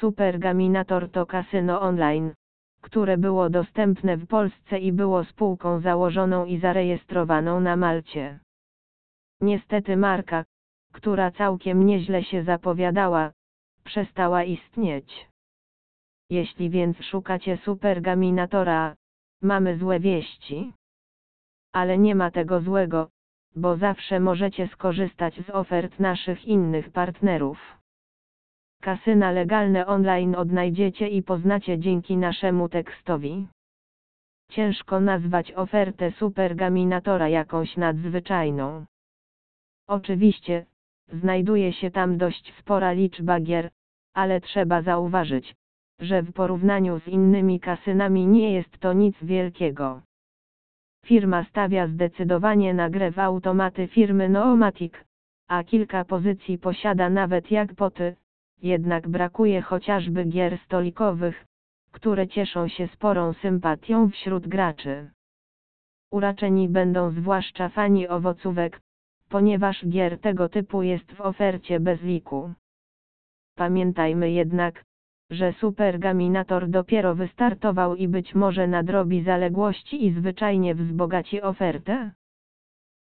Supergaminator to kasyno online, które było dostępne w Polsce i było spółką założoną i zarejestrowaną na Malcie. Niestety marka, która całkiem nieźle się zapowiadała, przestała istnieć. Jeśli więc szukacie supergaminatora, mamy złe wieści. Ale nie ma tego złego, bo zawsze możecie skorzystać z ofert naszych innych partnerów. Kasyna legalne online odnajdziecie i poznacie dzięki naszemu tekstowi. Ciężko nazwać ofertę supergaminatora jakąś nadzwyczajną. Oczywiście, znajduje się tam dość spora liczba gier, ale trzeba zauważyć, że w porównaniu z innymi kasynami nie jest to nic wielkiego. Firma stawia zdecydowanie na grę w automaty firmy Noomatic, a kilka pozycji posiada nawet jackpoty, jednak brakuje chociażby gier stolikowych, które cieszą się sporą sympatią wśród graczy. Uraczeni będą zwłaszcza fani owocówek, ponieważ gier tego typu jest w ofercie bez liku. Pamiętajmy jednak, że Supergaminator dopiero wystartował i być może nadrobi zaległości i zwyczajnie wzbogaci ofertę?